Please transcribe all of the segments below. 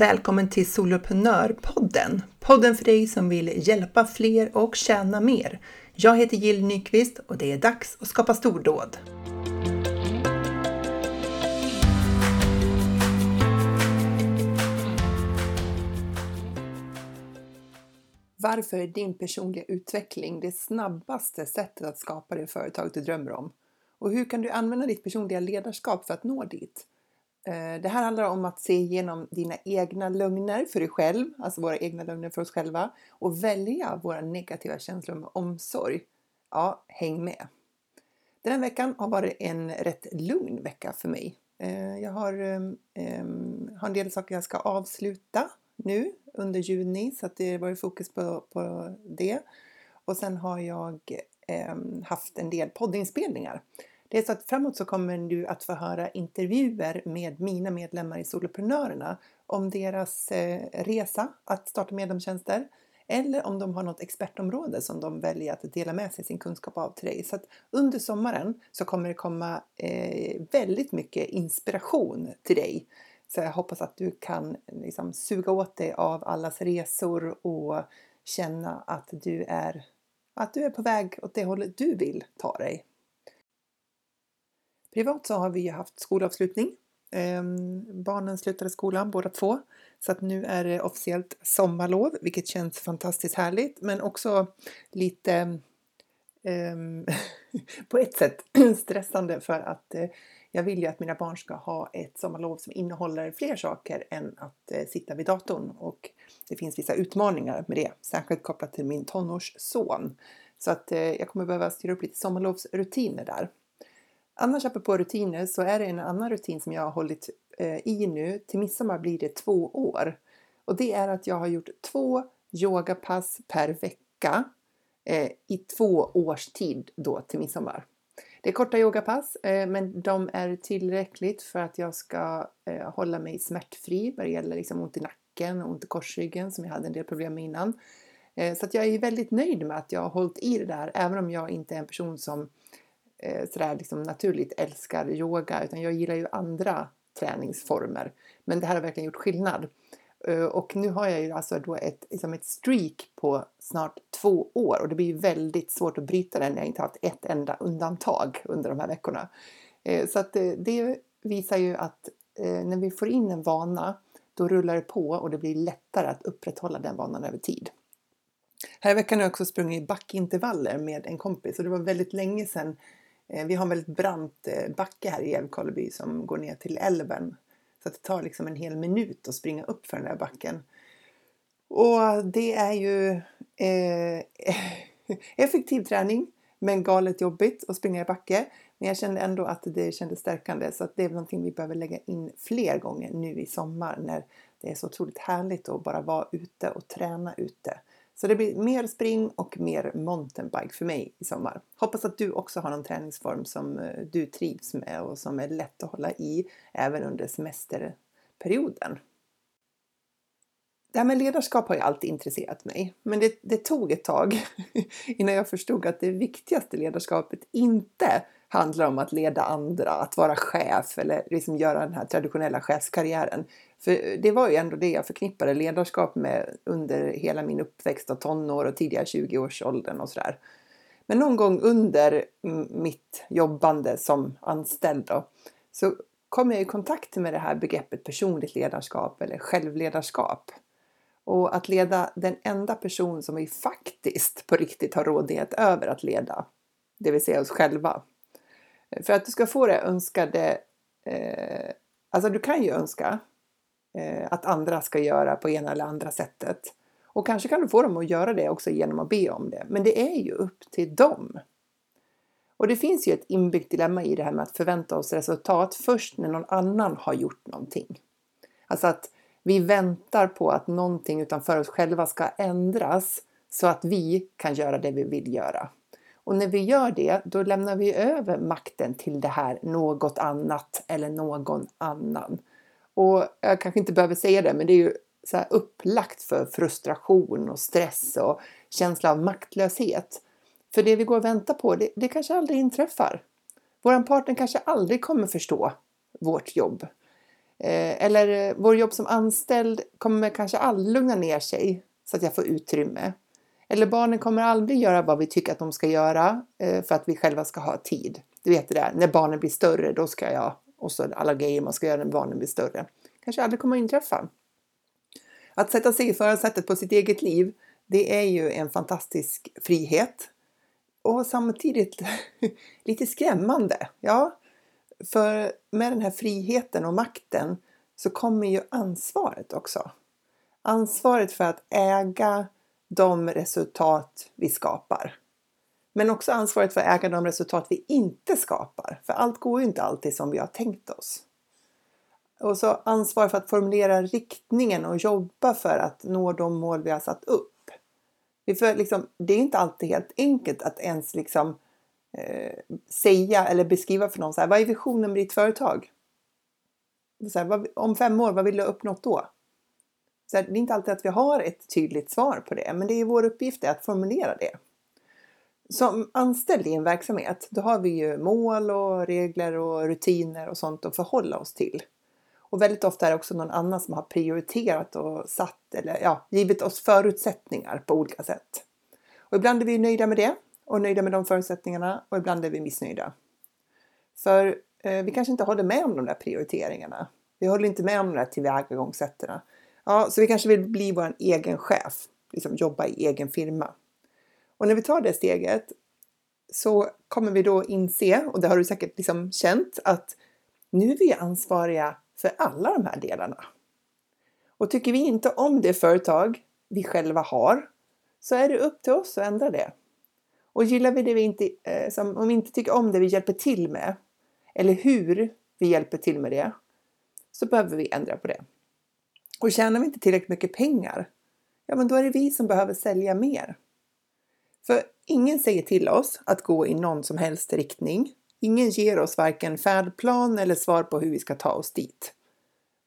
Välkommen till Soloprenörpodden! Podden för dig som vill hjälpa fler och tjäna mer. Jag heter Jill Nyqvist och det är dags att skapa stordåd. Varför är din personliga utveckling det snabbaste sättet att skapa det företag du drömmer om? Och hur kan du använda ditt personliga ledarskap för att nå dit? Eh, det här handlar om att se igenom dina egna lögner för dig själv, alltså våra egna lögner för oss själva och välja våra negativa känslor med omsorg. Ja, häng med! Den här veckan har varit en rätt lugn vecka för mig. Eh, jag har, ehm, ehm, har en del saker jag ska avsluta nu under juni så att det var fokus på, på det. Och sen har jag ehm, haft en del poddinspelningar det är så att framåt så kommer du att få höra intervjuer med mina medlemmar i Soloprenörerna om deras eh, resa att starta medlemstjänster eller om de har något expertområde som de väljer att dela med sig sin kunskap av till dig. Så att under sommaren så kommer det komma eh, väldigt mycket inspiration till dig. Så jag hoppas att du kan liksom, suga åt dig av allas resor och känna att du är, att du är på väg åt det hållet du vill ta dig. Privat så har vi haft skolavslutning. Ehm, barnen slutade skolan båda två. Så att nu är det officiellt sommarlov, vilket känns fantastiskt härligt. Men också lite um, på ett sätt stressande för att uh, jag vill ju att mina barn ska ha ett sommarlov som innehåller fler saker än att uh, sitta vid datorn. Och det finns vissa utmaningar med det, särskilt kopplat till min tonårsson. Så att uh, jag kommer behöva styra upp lite sommarlovsrutiner där. Annars apropå rutiner så är det en annan rutin som jag har hållit eh, i nu. Till midsommar blir det två år. Och det är att jag har gjort två yogapass per vecka eh, i två års tid då till midsommar. Det är korta yogapass eh, men de är tillräckligt för att jag ska eh, hålla mig smärtfri vad det gäller liksom ont i nacken och ont i korsryggen som jag hade en del problem med innan. Eh, så att jag är väldigt nöjd med att jag har hållit i det där även om jag inte är en person som eh, sådär liksom naturligt älskar yoga utan jag gillar ju andra träningsformer. Men det här har verkligen gjort skillnad. Eh, och nu har jag ju alltså då ett, liksom ett streak på snart två år och det blir väldigt svårt att bryta den när jag inte haft ett enda undantag under de här veckorna. Eh, så att eh, det visar ju att när vi får in en vana då rullar det på och det blir lättare att upprätthålla den vanan över tid. Här i veckan har jag också sprungit backintervaller med en kompis och det var väldigt länge sedan Eh, vi har en väldigt brant eh, backe här i Älvkarleby som går ner till älven. Så att det tar liksom en hel minut att springa upp för den där backen. Och det är ju eh, effektiv träning men galet jobbigt att springa i backe. Men jag kände ändå att det kändes stärkande så att det är någonting vi behöver lägga in fler gånger nu i sommar när det är så otroligt härligt att bara vara ute och träna ute. Så det blir mer spring och mer mountainbike för mig i sommar. Hoppas att du också har någon träningsform som eh, du trivs med och som är lätt att hålla i även under semesterperioden. Det här med ledarskap har ju alltid intresserat mig, men det, det tog ett tag innan jag förstod att det viktigaste ledarskapet inte handlar om att leda andra, att vara chef eller liksom göra den här traditionella chefskarriären. För det var ju ändå det jag förknippade ledarskap med under hela min uppväxt och tonår och tidiga 20-årsåldern och sådär. Men någon gång under mitt jobbande som anställd då, så kom jag i kontakt med det här begreppet personligt ledarskap eller självledarskap. Och att leda den enda person som vi faktiskt på riktigt har rådighet över att leda, det vill säga oss själva. För att du ska få det önskade, eh, alltså du kan ju önska Eh, att andra ska göra på ena eller andra sättet. Och kanske kan du få dem att göra det också genom att be om det. Men det är ju upp till dem. Och det finns ju ett inbyggt dilemma i det här med att förvänta oss resultat först när någon annan har gjort någonting. Alltså att vi väntar på att någonting utanför oss själva ska ändras så att vi kan göra det vi vill göra. Och när vi gör det, då lämnar vi över makten till det här något annat eller någon annan. Och jag kanske inte behöver säga det, men det är ju så här upplagt för frustration och stress och känsla av maktlöshet. För det vi går och väntar på, det, det kanske aldrig inträffar. Vår partner kanske aldrig kommer förstå vårt jobb. Eh, eller eh, vår jobb som anställd kommer kanske aldrig lugna ner sig så att jag får utrymme. Eller barnen kommer aldrig göra vad vi tycker att de ska göra eh, för att vi själva ska ha tid. Du vet det där, när barnen blir större då ska jag, och så alla grejer man ska göra när barnen blir större. Kanske aldrig kommer att inträffa. Att sätta sig i förarsätet på sitt eget liv, det är ju en fantastisk frihet. Och samtidigt lite skrämmande. Ja, för med den här friheten och makten så kommer ju ansvaret också. Ansvaret för att äga de resultat vi skapar. Men också ansvaret för att äga de resultat vi inte skapar. För allt går ju inte alltid som vi har tänkt oss. Och så ansvar för att formulera riktningen och jobba för att nå de mål vi har satt upp. För liksom, det är inte alltid helt enkelt att ens liksom, eh, säga eller beskriva för någon så här, vad är visionen med ditt företag? Så här, vad, om fem år, vad vill du ha uppnått då? Så här, det är inte alltid att vi har ett tydligt svar på det, men det är vår uppgift att formulera det. Som anställd i en verksamhet, då har vi ju mål och regler och rutiner och sånt att förhålla oss till. Och väldigt ofta är det också någon annan som har prioriterat och satt eller ja, givit oss förutsättningar på olika sätt. Och ibland är vi nöjda med det och nöjda med de förutsättningarna och ibland är vi missnöjda. För eh, vi kanske inte håller med om de där prioriteringarna. Vi håller inte med om de där tillvägagångssätten. Ja, så vi kanske vill bli vår egen chef, liksom jobba i egen firma. Och när vi tar det steget så kommer vi då inse, och det har du säkert liksom känt, att nu är vi ansvariga för alla de här delarna. Och tycker vi inte om det företag vi själva har så är det upp till oss att ändra det. Och gillar vi det vi inte, eh, som, om vi inte tycker om det vi hjälper till med eller hur vi hjälper till med det så behöver vi ändra på det. Och tjänar vi inte tillräckligt mycket pengar, ja men då är det vi som behöver sälja mer. För ingen säger till oss att gå i någon som helst riktning. Ingen ger oss varken färdplan eller svar på hur vi ska ta oss dit.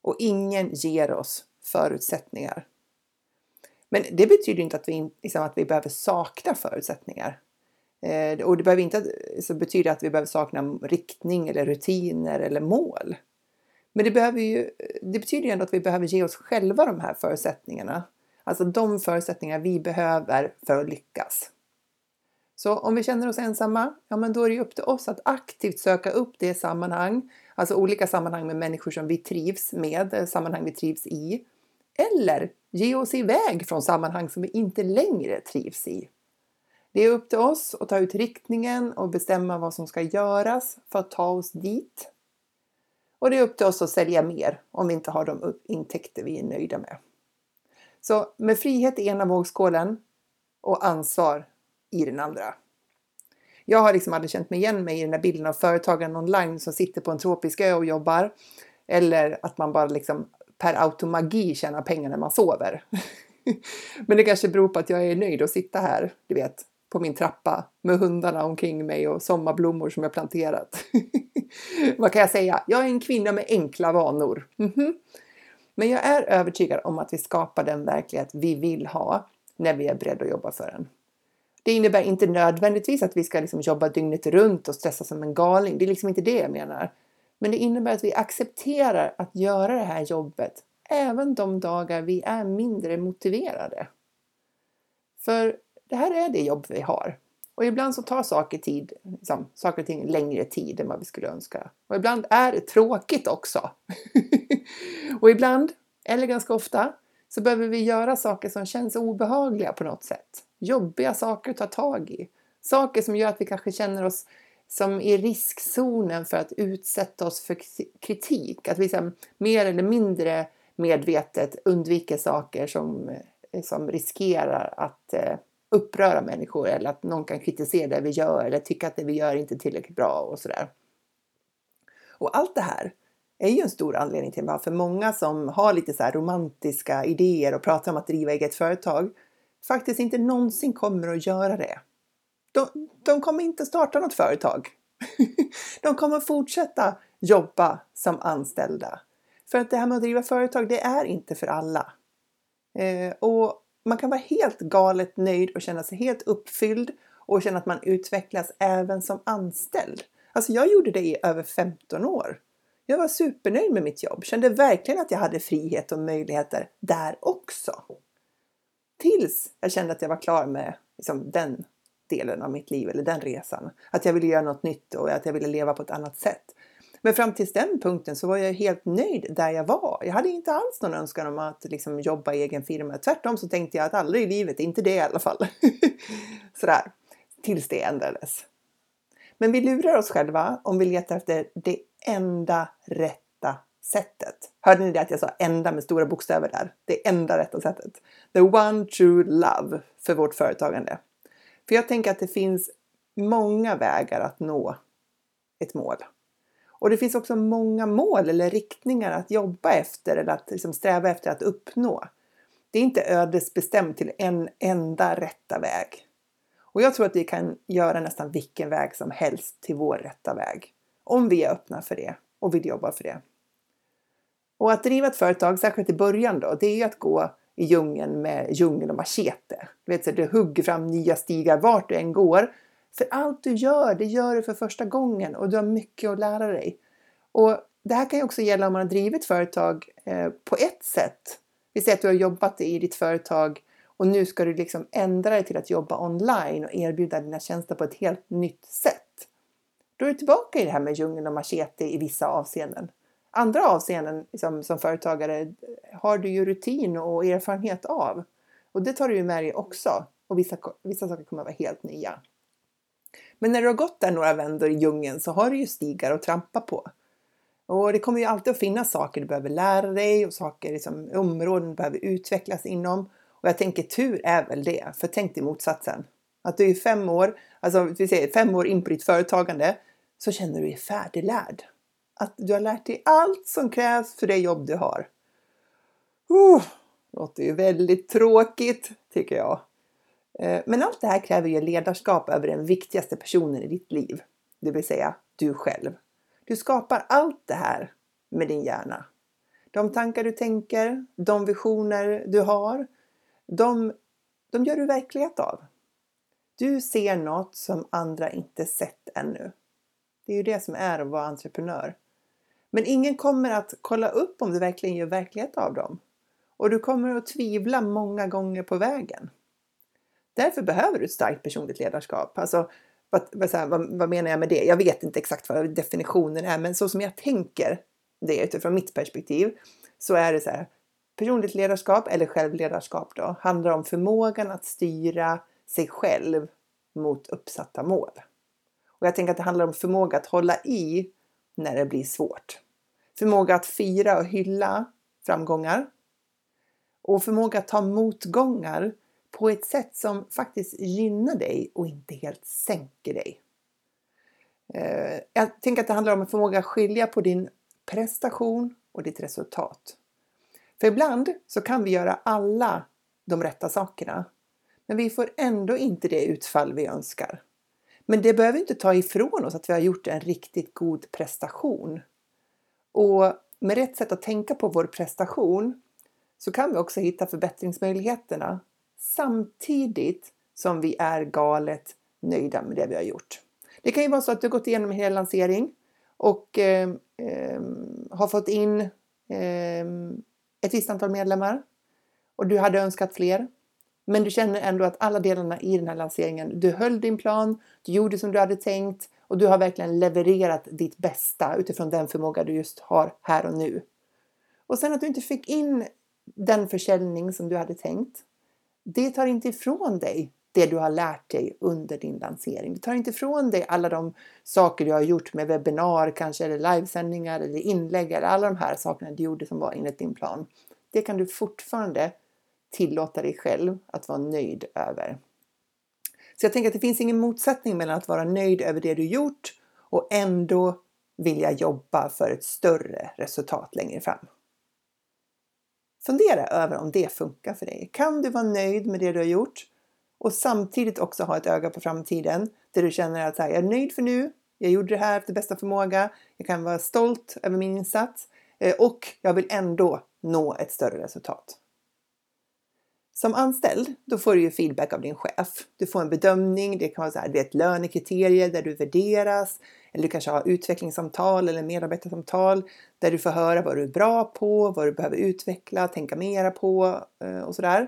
Och ingen ger oss förutsättningar. Men det betyder inte att vi, liksom, att vi behöver sakna förutsättningar. Eh, och det behöver inte så betyda att vi behöver sakna riktning eller rutiner eller mål. Men det, behöver ju, det betyder ju ändå att vi behöver ge oss själva de här förutsättningarna. Alltså de förutsättningar vi behöver för att lyckas. Så om vi känner oss ensamma, ja men då är det upp till oss att aktivt söka upp det sammanhang, alltså olika sammanhang med människor som vi trivs med, eh, sammanhang vi trivs i. Eller ge oss iväg från sammanhang som vi inte längre trivs i. Det är upp till oss att ta ut riktningen och bestämma vad som ska göras för att ta oss dit. Och det är upp till oss att sälja mer om vi inte har de intäkter vi är nöjda med. Så med frihet i ena vågskålen och ansvar i den andra. Jag har liksom aldrig känt mig igen mig i den där bilden av företagaren online som sitter på en tropisk ö och jobbar. Eller att man bara liksom per automagi tjänar pengar när man sover. Men det kanske beror på att jag är nöjd att sitta här, du vet, på min trappa med hundarna omkring mig och sommarblommor som jag planterat. Vad kan jag säga? Jag är en kvinna med enkla vanor. Mm -hmm. Men jag är övertygad om att vi skapar den verklighet vi vill ha när vi är beredda att jobba för den. Det innebär inte nödvändigtvis att vi ska liksom jobba dygnet runt och stressa som en galning. Det är liksom inte det jag menar. Men det innebär att vi accepterar att göra det här jobbet även de dagar vi är mindre motiverade. För det här är det jobb vi har. Och ibland så tar saker, tid, liksom, saker och ting längre tid än vad vi skulle önska. Och ibland är det tråkigt också. och ibland, eller ganska ofta, så behöver vi göra saker som känns obehagliga på något sätt. Jobbiga saker att ta tag i. Saker som gör att vi kanske känner oss som i riskzonen för att utsätta oss för kritik. Att vi liksom mer eller mindre medvetet undviker saker som, eh, som riskerar att eh, uppröra människor eller att någon kan kritisera det vi gör eller tycka att det vi gör inte är tillräckligt bra och sådär. Och allt det här är ju en stor anledning till varför många som har lite så romantiska idéer och pratar om att driva eget företag faktiskt inte någonsin kommer att göra det. De, de kommer inte starta något företag. de kommer fortsätta jobba som anställda. För att det här med att driva företag, det är inte för alla. Eh, och man kan vara helt galet nöjd och känna sig helt uppfylld och känna att man utvecklas även som anställd. Alltså jag gjorde det i över 15 år. Jag var supernöjd med mitt jobb, kände verkligen att jag hade frihet och möjligheter där också. Tills jag kände att jag var klar med liksom, den delen av mitt liv eller den resan. Att jag ville göra något nytt och att jag ville leva på ett annat sätt. Men fram till den punkten så var jag helt nöjd där jag var. Jag hade inte alls någon önskan om att liksom jobba i egen firma. Tvärtom så tänkte jag att aldrig i livet, inte det i alla fall. Sådär. Tills det ändrades. Men vi lurar oss själva om vi letar efter det enda rätta sättet. Hörde ni det att jag sa enda med stora bokstäver där? Det enda rätta sättet. The one true love för vårt företagande. För jag tänker att det finns många vägar att nå ett mål. Och det finns också många mål eller riktningar att jobba efter eller att liksom sträva efter att uppnå. Det är inte ödesbestämt till en enda rätta väg. Och jag tror att vi kan göra nästan vilken väg som helst till vår rätta väg. Om vi är öppna för det och vill jobba för det. Och att driva ett företag, särskilt i början då, det är ju att gå i djungeln med djungel och machete. Du vet, så du hugger fram nya stigar vart du än går. För allt du gör, det gör du för första gången och du har mycket att lära dig. Och det här kan ju också gälla om man har drivit företag eh, på ett sätt. Vi säger att du har jobbat i ditt företag och nu ska du liksom ändra dig till att jobba online och erbjuda dina tjänster på ett helt nytt sätt. Då är du tillbaka i det här med djungeln och machete i vissa avseenden. Andra avseenden liksom, som företagare har du ju rutin och erfarenhet av. Och det tar du ju med dig också. Och vissa, vissa saker kommer att vara helt nya. Men när du har gått där några vändor i djungeln så har du ju stigar att trampa på. Och det kommer ju alltid att finnas saker du behöver lära dig och saker, liksom, områden du behöver utvecklas inom. Och jag tänker tur är väl det, för tänk dig motsatsen. Att du är fem år, alltså vi säger fem år in på ditt företagande, så känner du dig färdiglärd. Att du har lärt dig allt som krävs för det jobb du har. Uh, låter ju väldigt tråkigt, tycker jag. Eh, men allt det här kräver ju ledarskap över den viktigaste personen i ditt liv, det vill säga du själv. Du skapar allt det här med din hjärna. De tankar du tänker, de visioner du har, de, de gör du verklighet av. Du ser något som andra inte sett ännu. Det är ju det som är att vara entreprenör. Men ingen kommer att kolla upp om du verkligen gör verklighet av dem. Och du kommer att tvivla många gånger på vägen. Därför behöver du ett starkt personligt ledarskap. Alltså, vad, vad, vad, vad, menar jag med det? Jag vet inte exakt vad definitionen är, men så som jag tänker det utifrån mitt perspektiv så är det så här. Personligt ledarskap eller självledarskap då handlar om förmågan att styra sig själv mot uppsatta mål. Och jag tänker att det handlar om förmåga att hålla i när det blir svårt. Förmåga att fira och hylla framgångar. Och förmåga att ta motgångar på ett sätt som faktiskt gynnar dig och inte helt sänker dig. Eh, jag tänker att det handlar om en förmåga att skilja på din prestation och ditt resultat. För ibland så kan vi göra alla de rätta sakerna, men vi får ändå inte det utfall vi önskar. Men det behöver inte ta ifrån oss att vi har gjort en riktigt god prestation. Och med rätt sätt att tänka på vår prestation så kan vi också hitta förbättringsmöjligheterna samtidigt som vi är galet nöjda med det vi har gjort. Det kan ju vara så att du har gått igenom en hel lansering och eh, eh, har fått in eh, ett visst antal medlemmar och du hade önskat fler. Men du känner ändå att alla delarna i den här lanseringen, du höll din plan, du gjorde som du hade tänkt och du har verkligen levererat ditt bästa utifrån den förmåga du just har här och nu. Och sen att du inte fick in den försäljning som du hade tänkt. Det tar inte ifrån dig det du har lärt dig under din lansering. Det tar inte ifrån dig alla de saker du har gjort med webbinar kanske eller livesändningar eller inlägg eller alla de här sakerna du gjorde som var enligt din plan. Det kan du fortfarande tillåta dig själv att vara nöjd över. Så jag tänker att det finns ingen motsättning mellan att vara nöjd över det du gjort och ändå vilja jobba för ett större resultat längre fram. Fundera över om det funkar för dig. Kan du vara nöjd med det du har gjort och samtidigt också ha ett öga på framtiden där du känner att här, jag är nöjd för nu, jag gjorde det här efter bästa förmåga, jag kan vara stolt över min insats eh, och jag vill ändå nå ett större resultat. Som anställd, då får du ju feedback av din chef. Du får en bedömning, det kan vara så här, det är ett lönekriterier där du värderas. eller du kanske har utvecklingssamtal eller medarbetarsamtal där du får höra vad du är bra på, vad du behöver utveckla, tänka mera på eh, och sådär.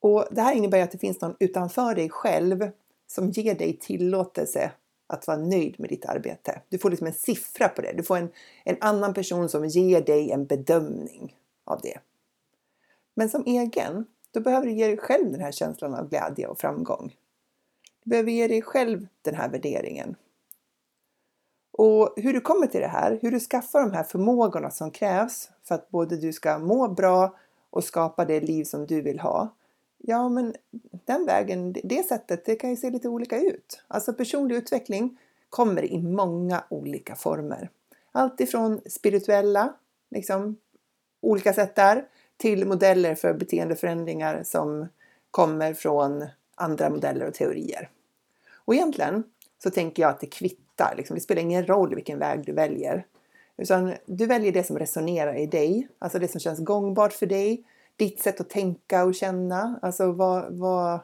Och det här innebär att det finns någon utanför dig själv som ger dig tillåtelse att vara nöjd med ditt arbete. Du får liksom en siffra på det. Du får en, en annan person som ger dig en bedömning av det. Men som egen, då behöver du ge dig själv den här känslan av glädje och framgång. Du behöver ge dig själv den här värderingen. Och hur du kommer till det här, hur du skaffar de här förmågorna som krävs för att både du ska må bra och skapa det liv som du vill ha. Ja, men den vägen, det sättet, det kan ju se lite olika ut. Alltså personlig utveckling kommer i många olika former. Allt ifrån spirituella, liksom olika sätt där, till modeller för beteendeförändringar som kommer från andra modeller och teorier. Och egentligen så tänker jag att det kvittar. Liksom. Det spelar ingen roll vilken väg du väljer. Utan du väljer det som resonerar i dig, alltså det som känns gångbart för dig, ditt sätt att tänka och känna. Alltså vad, vad,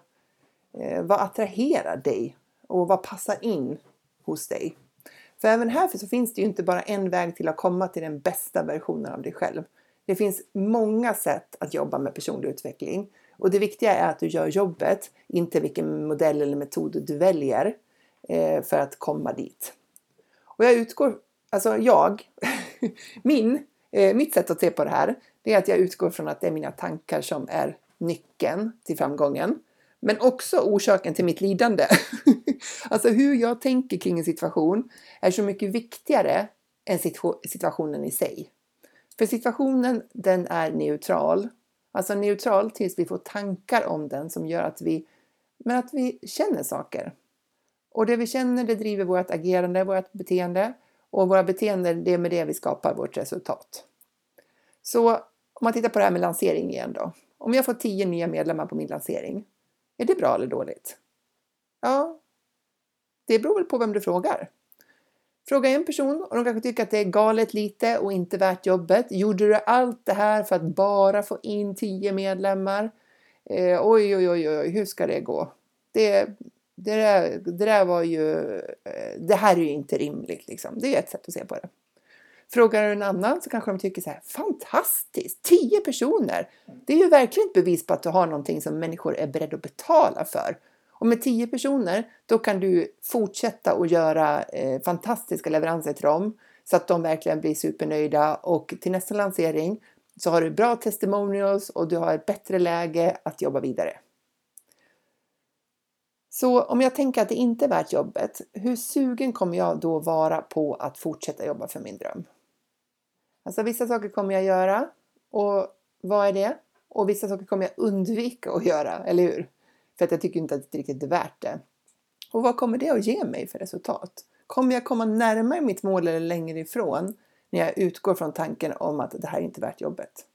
eh, vad attraherar dig och vad passar in hos dig? För även här så finns det ju inte bara en väg till att komma till den bästa versionen av dig själv. Det finns många sätt att jobba med personlig utveckling och det viktiga är att du gör jobbet, inte vilken modell eller metod du väljer eh, för att komma dit. Och jag utgår, alltså jag, min, eh, mitt sätt att se på det här, det är att jag utgår från att det är mina tankar som är nyckeln till framgången. Men också orsaken till mitt lidande. alltså hur jag tänker kring en situation är så mycket viktigare än situationen i sig. För situationen den är neutral. Alltså neutral tills vi får tankar om den som gör att vi, men att vi känner saker. Och det vi känner det driver vårt agerande, vårt beteende. Och våra beteenden, det är med det vi skapar vårt resultat. Så om man tittar på det här med lansering igen då. Om jag får tio nya medlemmar på min lansering, är det bra eller dåligt? Ja, det beror väl på vem du frågar. Fråga en person och de kanske tycker att det är galet lite och inte värt jobbet. Gjorde du allt det här för att bara få in 10 medlemmar? Eh, oj, oj, oj, oj, hur ska det gå? Det, det, där, det där var ju... Eh, det här är ju inte rimligt liksom. Det är ett sätt att se på det. Frågar du en annan så kanske de tycker så här, fantastiskt, 10 personer! Det är ju verkligen ett bevis på att du har någonting som människor är beredda att betala för. Och med 10 personer, då kan du fortsätta att göra eh, fantastiska leveranser till dem så att de verkligen blir supernöjda och till nästa lansering så har du bra testimonials och du har ett bättre läge att jobba vidare. Så om jag tänker att det inte är värt jobbet, hur sugen kommer jag då vara på att fortsätta jobba för min dröm? Alltså vissa saker kommer jag göra och vad är det? Och vissa saker kommer jag undvika att göra, eller hur? För att jag tycker inte att det riktigt är värt det. Och vad kommer det att ge mig för resultat? Kommer jag komma närmare mitt mål eller längre ifrån när jag utgår från tanken om att det här är inte värt jobbet?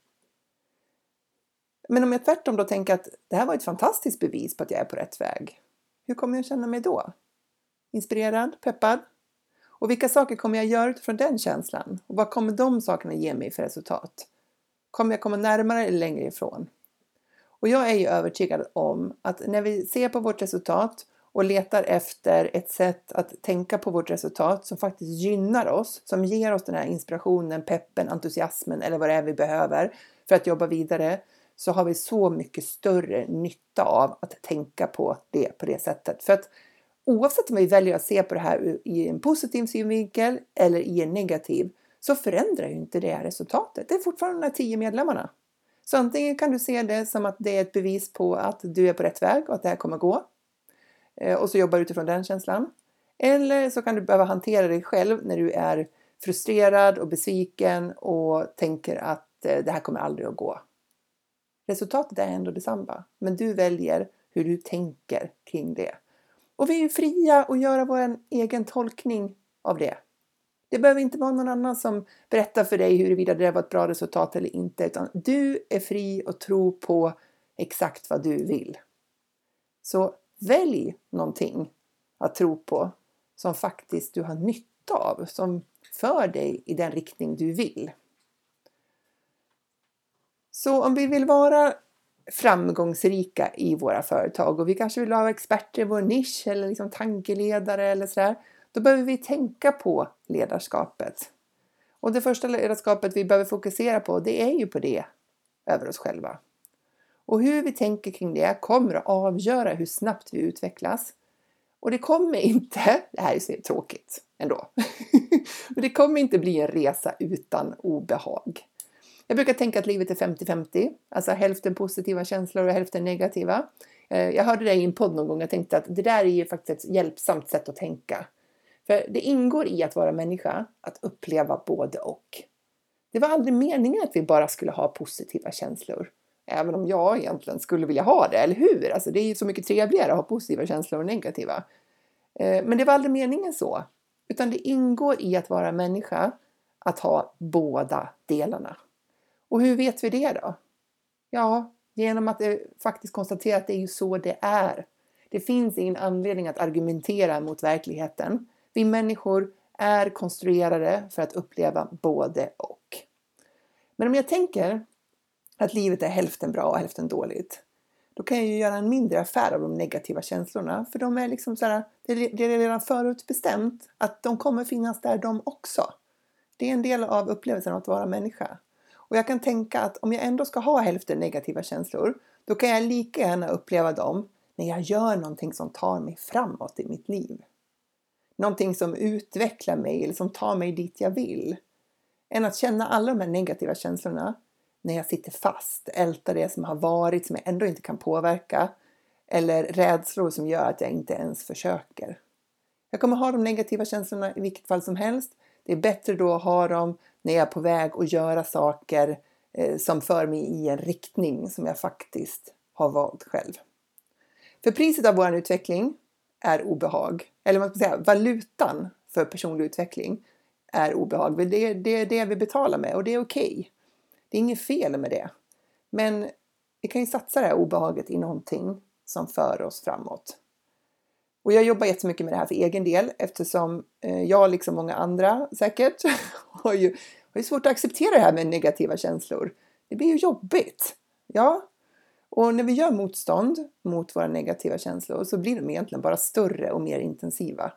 Men om jag tvärtom då tänker att det här var ett fantastiskt bevis på att jag är på rätt väg. Hur kommer jag känna mig då? Inspirerad? Peppad? Och vilka saker kommer jag göra utifrån den känslan? Och vad kommer de sakerna ge mig för resultat? Kommer jag komma närmare eller längre ifrån? Och jag är ju övertygad om att när vi ser på vårt resultat och letar efter ett sätt att tänka på vårt resultat som faktiskt gynnar oss, som ger oss den här inspirationen, peppen, entusiasmen eller vad det är vi behöver för att jobba vidare, så har vi så mycket större nytta av att tänka på det på det sättet. För att oavsett om vi väljer att se på det här i en positiv synvinkel eller i en negativ så förändrar ju inte det resultatet. Det är fortfarande de här tio medlemmarna. Så antingen kan du se det som att det är ett bevis på att du är på rätt väg och att det här kommer gå. Eh, och så jobbar du utifrån den känslan. Eller så kan du behöva hantera dig själv när du är frustrerad och besviken och tänker att eh, det här kommer aldrig att gå. Resultatet är ändå detsamma, men du väljer hur du tänker kring det. Och vi är ju fria att göra vår egen tolkning av det. Det behöver inte vara någon annan som berättar för dig huruvida det var ett bra resultat eller inte, utan du är fri att tro på exakt vad du vill. Så välj någonting att tro på som faktiskt du har nytta av, som för dig i den riktning du vill. Så om vi vill vara framgångsrika i våra företag och vi kanske vill ha experter i vår nisch eller liksom tankeledare eller sådär då behöver vi tänka på ledarskapet. Och det första ledarskapet vi behöver fokusera på, det är ju på det över oss själva. Och hur vi tänker kring det kommer att avgöra hur snabbt vi utvecklas. Och det kommer inte, det här är så tråkigt ändå, men det kommer inte bli en resa utan obehag. Jag brukar tänka att livet är 50-50, alltså hälften positiva känslor och hälften negativa. Eh, jag hörde det i en podd någon gång och tänkte att det där är ju faktiskt ett hjälpsamt sätt att tänka. För det ingår i att vara människa att uppleva både och. Det var aldrig meningen att vi bara skulle ha positiva känslor. Även om jag egentligen skulle vilja ha det, eller hur? Alltså det är ju så mycket trevligare att ha positiva känslor än negativa. Eh, men det var aldrig meningen så. Utan det ingår i att vara människa att ha båda delarna. Och hur vet vi det då? Ja, genom att eh, faktiskt konstatera att det är ju så det är. Det finns ingen anledning att argumentera mot verkligheten. Vi människor är konstruerade för att uppleva både och. Men om jag tänker att livet är hälften bra och hälften dåligt, då kan jag ju göra en mindre affär av de negativa känslorna. För de är liksom så här, det är redan förutbestämt att de kommer finnas där de också. Det är en del av upplevelsen av att vara människa. Och jag kan tänka att om jag ändå ska ha hälften negativa känslor, då kan jag lika gärna uppleva dem när jag gör någonting som tar mig framåt i mitt liv. Någonting som utvecklar mig eller som tar mig dit jag vill. Än att känna alla de här negativa känslorna när jag sitter fast, ältar det som har varit som jag ändå inte kan påverka eller rädslor som gör att jag inte ens försöker. Jag kommer ha de negativa känslorna i vilket fall som helst. Det är bättre då att ha dem när jag är på väg att göra saker eh, som för mig i en riktning som jag faktiskt har valt själv. För priset av vår utveckling är obehag. Eller man ska säga valutan för personlig utveckling är obehag. Det är, det är det vi betalar med och det är okej. Okay. Det är inget fel med det. Men vi kan ju satsa det här obehaget i någonting som för oss framåt. Och jag jobbar jättemycket med det här för egen del eftersom eh, jag, liksom många andra säkert, har ju, har ju svårt att acceptera det här med negativa känslor. Det blir ju jobbigt. Ja, och när vi gör motstånd mot våra negativa känslor så blir de egentligen bara större och mer intensiva.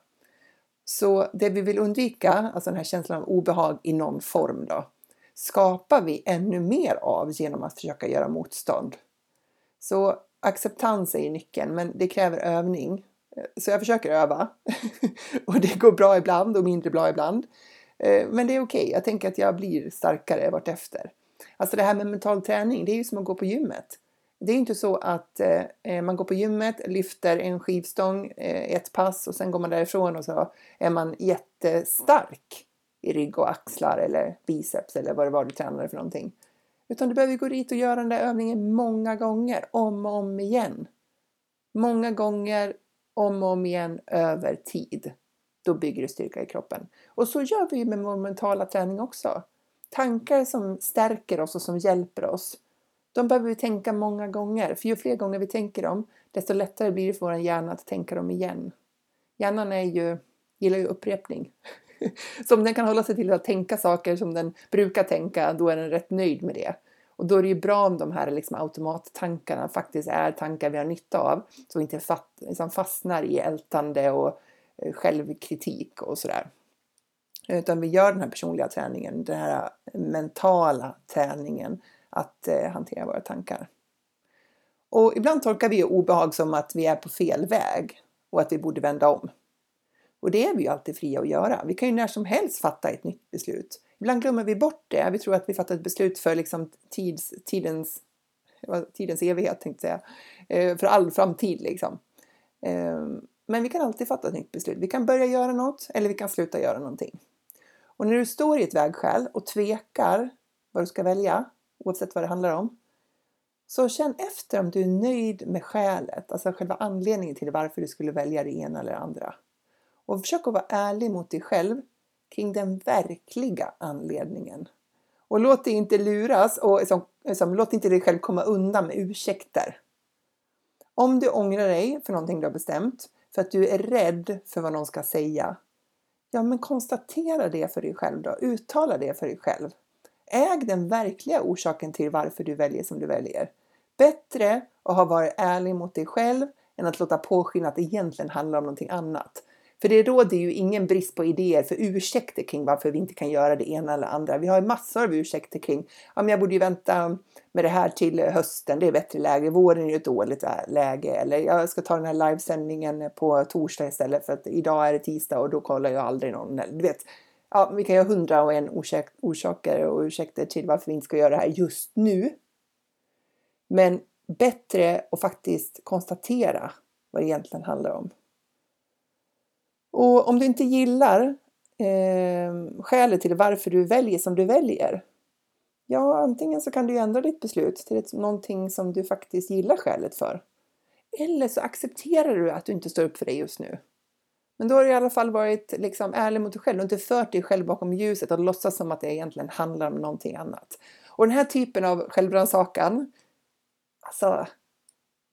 Så det vi vill undvika, alltså den här känslan av obehag i någon form då, skapar vi ännu mer av genom att försöka göra motstånd. Så acceptans är nyckeln, men det kräver övning. Så jag försöker öva. och det går bra ibland och mindre bra ibland. Eh, men det är okej, okay. jag tänker att jag blir starkare vartefter. Alltså det här med mental träning, det är ju som att gå på gymmet. Det är inte så att eh, eh, man går på gymmet, lyfter en skivstång eh, ett pass och sen går man därifrån och så är man jättestark i rygg och axlar eller biceps eller vad det var du tränade för någonting. Utan du behöver gå dit och göra den där övningen många gånger, om och om igen. Många gånger, om och om igen, över tid. Då bygger du styrka i kroppen. Och så gör vi med vår mentala träning också. Tankar som stärker oss och som hjälper oss de behöver vi tänka många gånger, för ju fler gånger vi tänker dem, desto lättare blir det för vår hjärna att tänka dem igen. Hjärnan är ju, gillar ju upprepning. Så om den kan hålla sig till att tänka saker som den brukar tänka, då är den rätt nöjd med det. Och då är det ju bra om de här liksom automattankarna faktiskt är tankar vi har nytta av, så vi inte liksom fastnar i ältande och eh, självkritik och sådär. Utan vi gör den här personliga träningen, den här mentala träningen att eh, hantera våra tankar. Och ibland tolkar vi obehag som att vi är på fel väg och att vi borde vända om. Och det är vi ju alltid fria att göra. Vi kan ju när som helst fatta ett nytt beslut. Ibland glömmer vi bort det. Vi tror att vi fattar ett beslut för liksom tids, tidens, tidens evighet, tänkte jag säga. Eh, för all framtid liksom. Ehm, men vi kan alltid fatta ett nytt beslut. Vi kan börja göra något eller vi kan sluta göra någonting. Och när du står i ett vägskäl och tvekar vad du ska välja oavsett vad det handlar om. Så känn efter om du är nöjd med skälet, alltså själva anledningen till varför du skulle välja det ena eller det andra. Och försök att vara ärlig mot dig själv kring den verkliga anledningen. Och låt dig inte luras och liksom, liksom, låt inte dig själv komma undan med ursäkter. Om du ångrar dig för någonting du har bestämt, för att du är rädd för vad någon ska säga, ja men konstatera det för dig själv då, uttala det för dig själv. Äg den verkliga orsaken till varför du väljer som du väljer. Bättre att ha varit ärlig mot dig själv än att låta påskina att det egentligen handlar om någonting annat. För det råder ju ingen brist på idéer för ursäkter kring varför vi inte kan göra det ena eller andra. Vi har massor av ursäkter kring, ja men jag borde ju vänta med det här till hösten, det är bättre läge, våren är ju ett dåligt läge, eller jag ska ta den här livesändningen på torsdag istället för att idag är det tisdag och då kollar jag aldrig någon. Du vet, ja, vi kan ju ha hundra och en orsaker och ursäkter till varför vi inte ska göra det här just nu. Men bättre att faktiskt konstatera vad det egentligen handlar om. Och om du inte gillar eh, skälet till varför du väljer som du väljer. Ja, antingen så kan du ändra ditt beslut till ett, någonting som du faktiskt gillar skälet för. Eller så accepterar du att du inte står upp för det just nu. Men då har du i alla fall varit liksom ärlig mot dig själv och inte fört dig själv bakom ljuset och låtsas som att det egentligen handlar om någonting annat. Och den här typen av självrannsakan, alltså,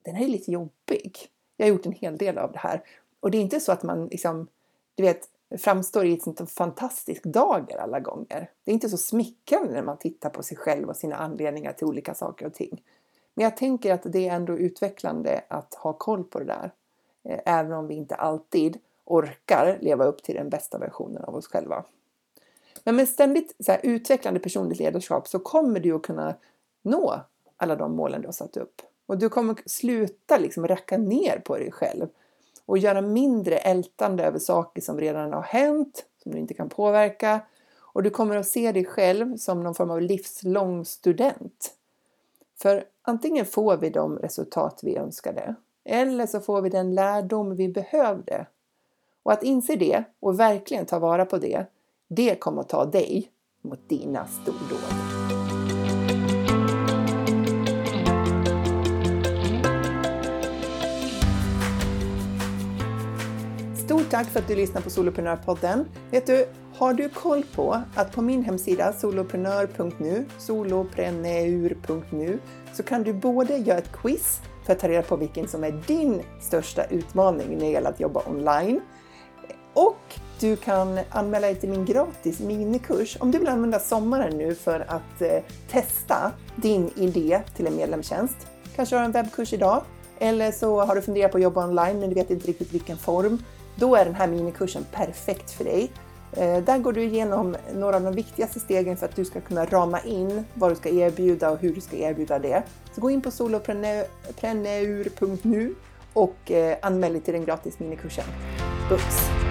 den är lite jobbig. Jag har gjort en hel del av det här. Och det är inte så att man liksom, du vet, framstår i ett sånt fantastiskt dager alla gånger. Det är inte så smickrande när man tittar på sig själv och sina anledningar till olika saker och ting. Men jag tänker att det är ändå utvecklande att ha koll på det där. Eh, även om vi inte alltid orkar leva upp till den bästa versionen av oss själva. Men med ständigt så här, utvecklande personligt ledarskap så kommer du att kunna nå alla de målen du har satt upp. Och du kommer sluta liksom racka ner på dig själv och göra mindre ältande över saker som redan har hänt, som du inte kan påverka. Och du kommer att se dig själv som någon form av livslång student. För antingen får vi de resultat vi önskade eller så får vi den lärdom vi behövde. Och att inse det och verkligen ta vara på det, det kommer att ta dig mot dina stordåd. Stort tack för att du lyssnar på Soloprenörpodden. Vet du, har du koll på att på min hemsida soloprenör.nu, solopreneur.nu, så kan du både göra ett quiz för att ta reda på vilken som är din största utmaning när det gäller att jobba online. Och du kan anmäla dig till min gratis minikurs om du vill använda sommaren nu för att eh, testa din idé till en medlemstjänst. Kanske har en webbkurs idag eller så har du funderat på att jobba online men du vet inte riktigt vilken form. Då är den här minikursen perfekt för dig. Eh, där går du igenom några av de viktigaste stegen för att du ska kunna rama in vad du ska erbjuda och hur du ska erbjuda det. Så gå in på solopreneur.nu och eh, anmäl dig till den gratis minikursen. Books!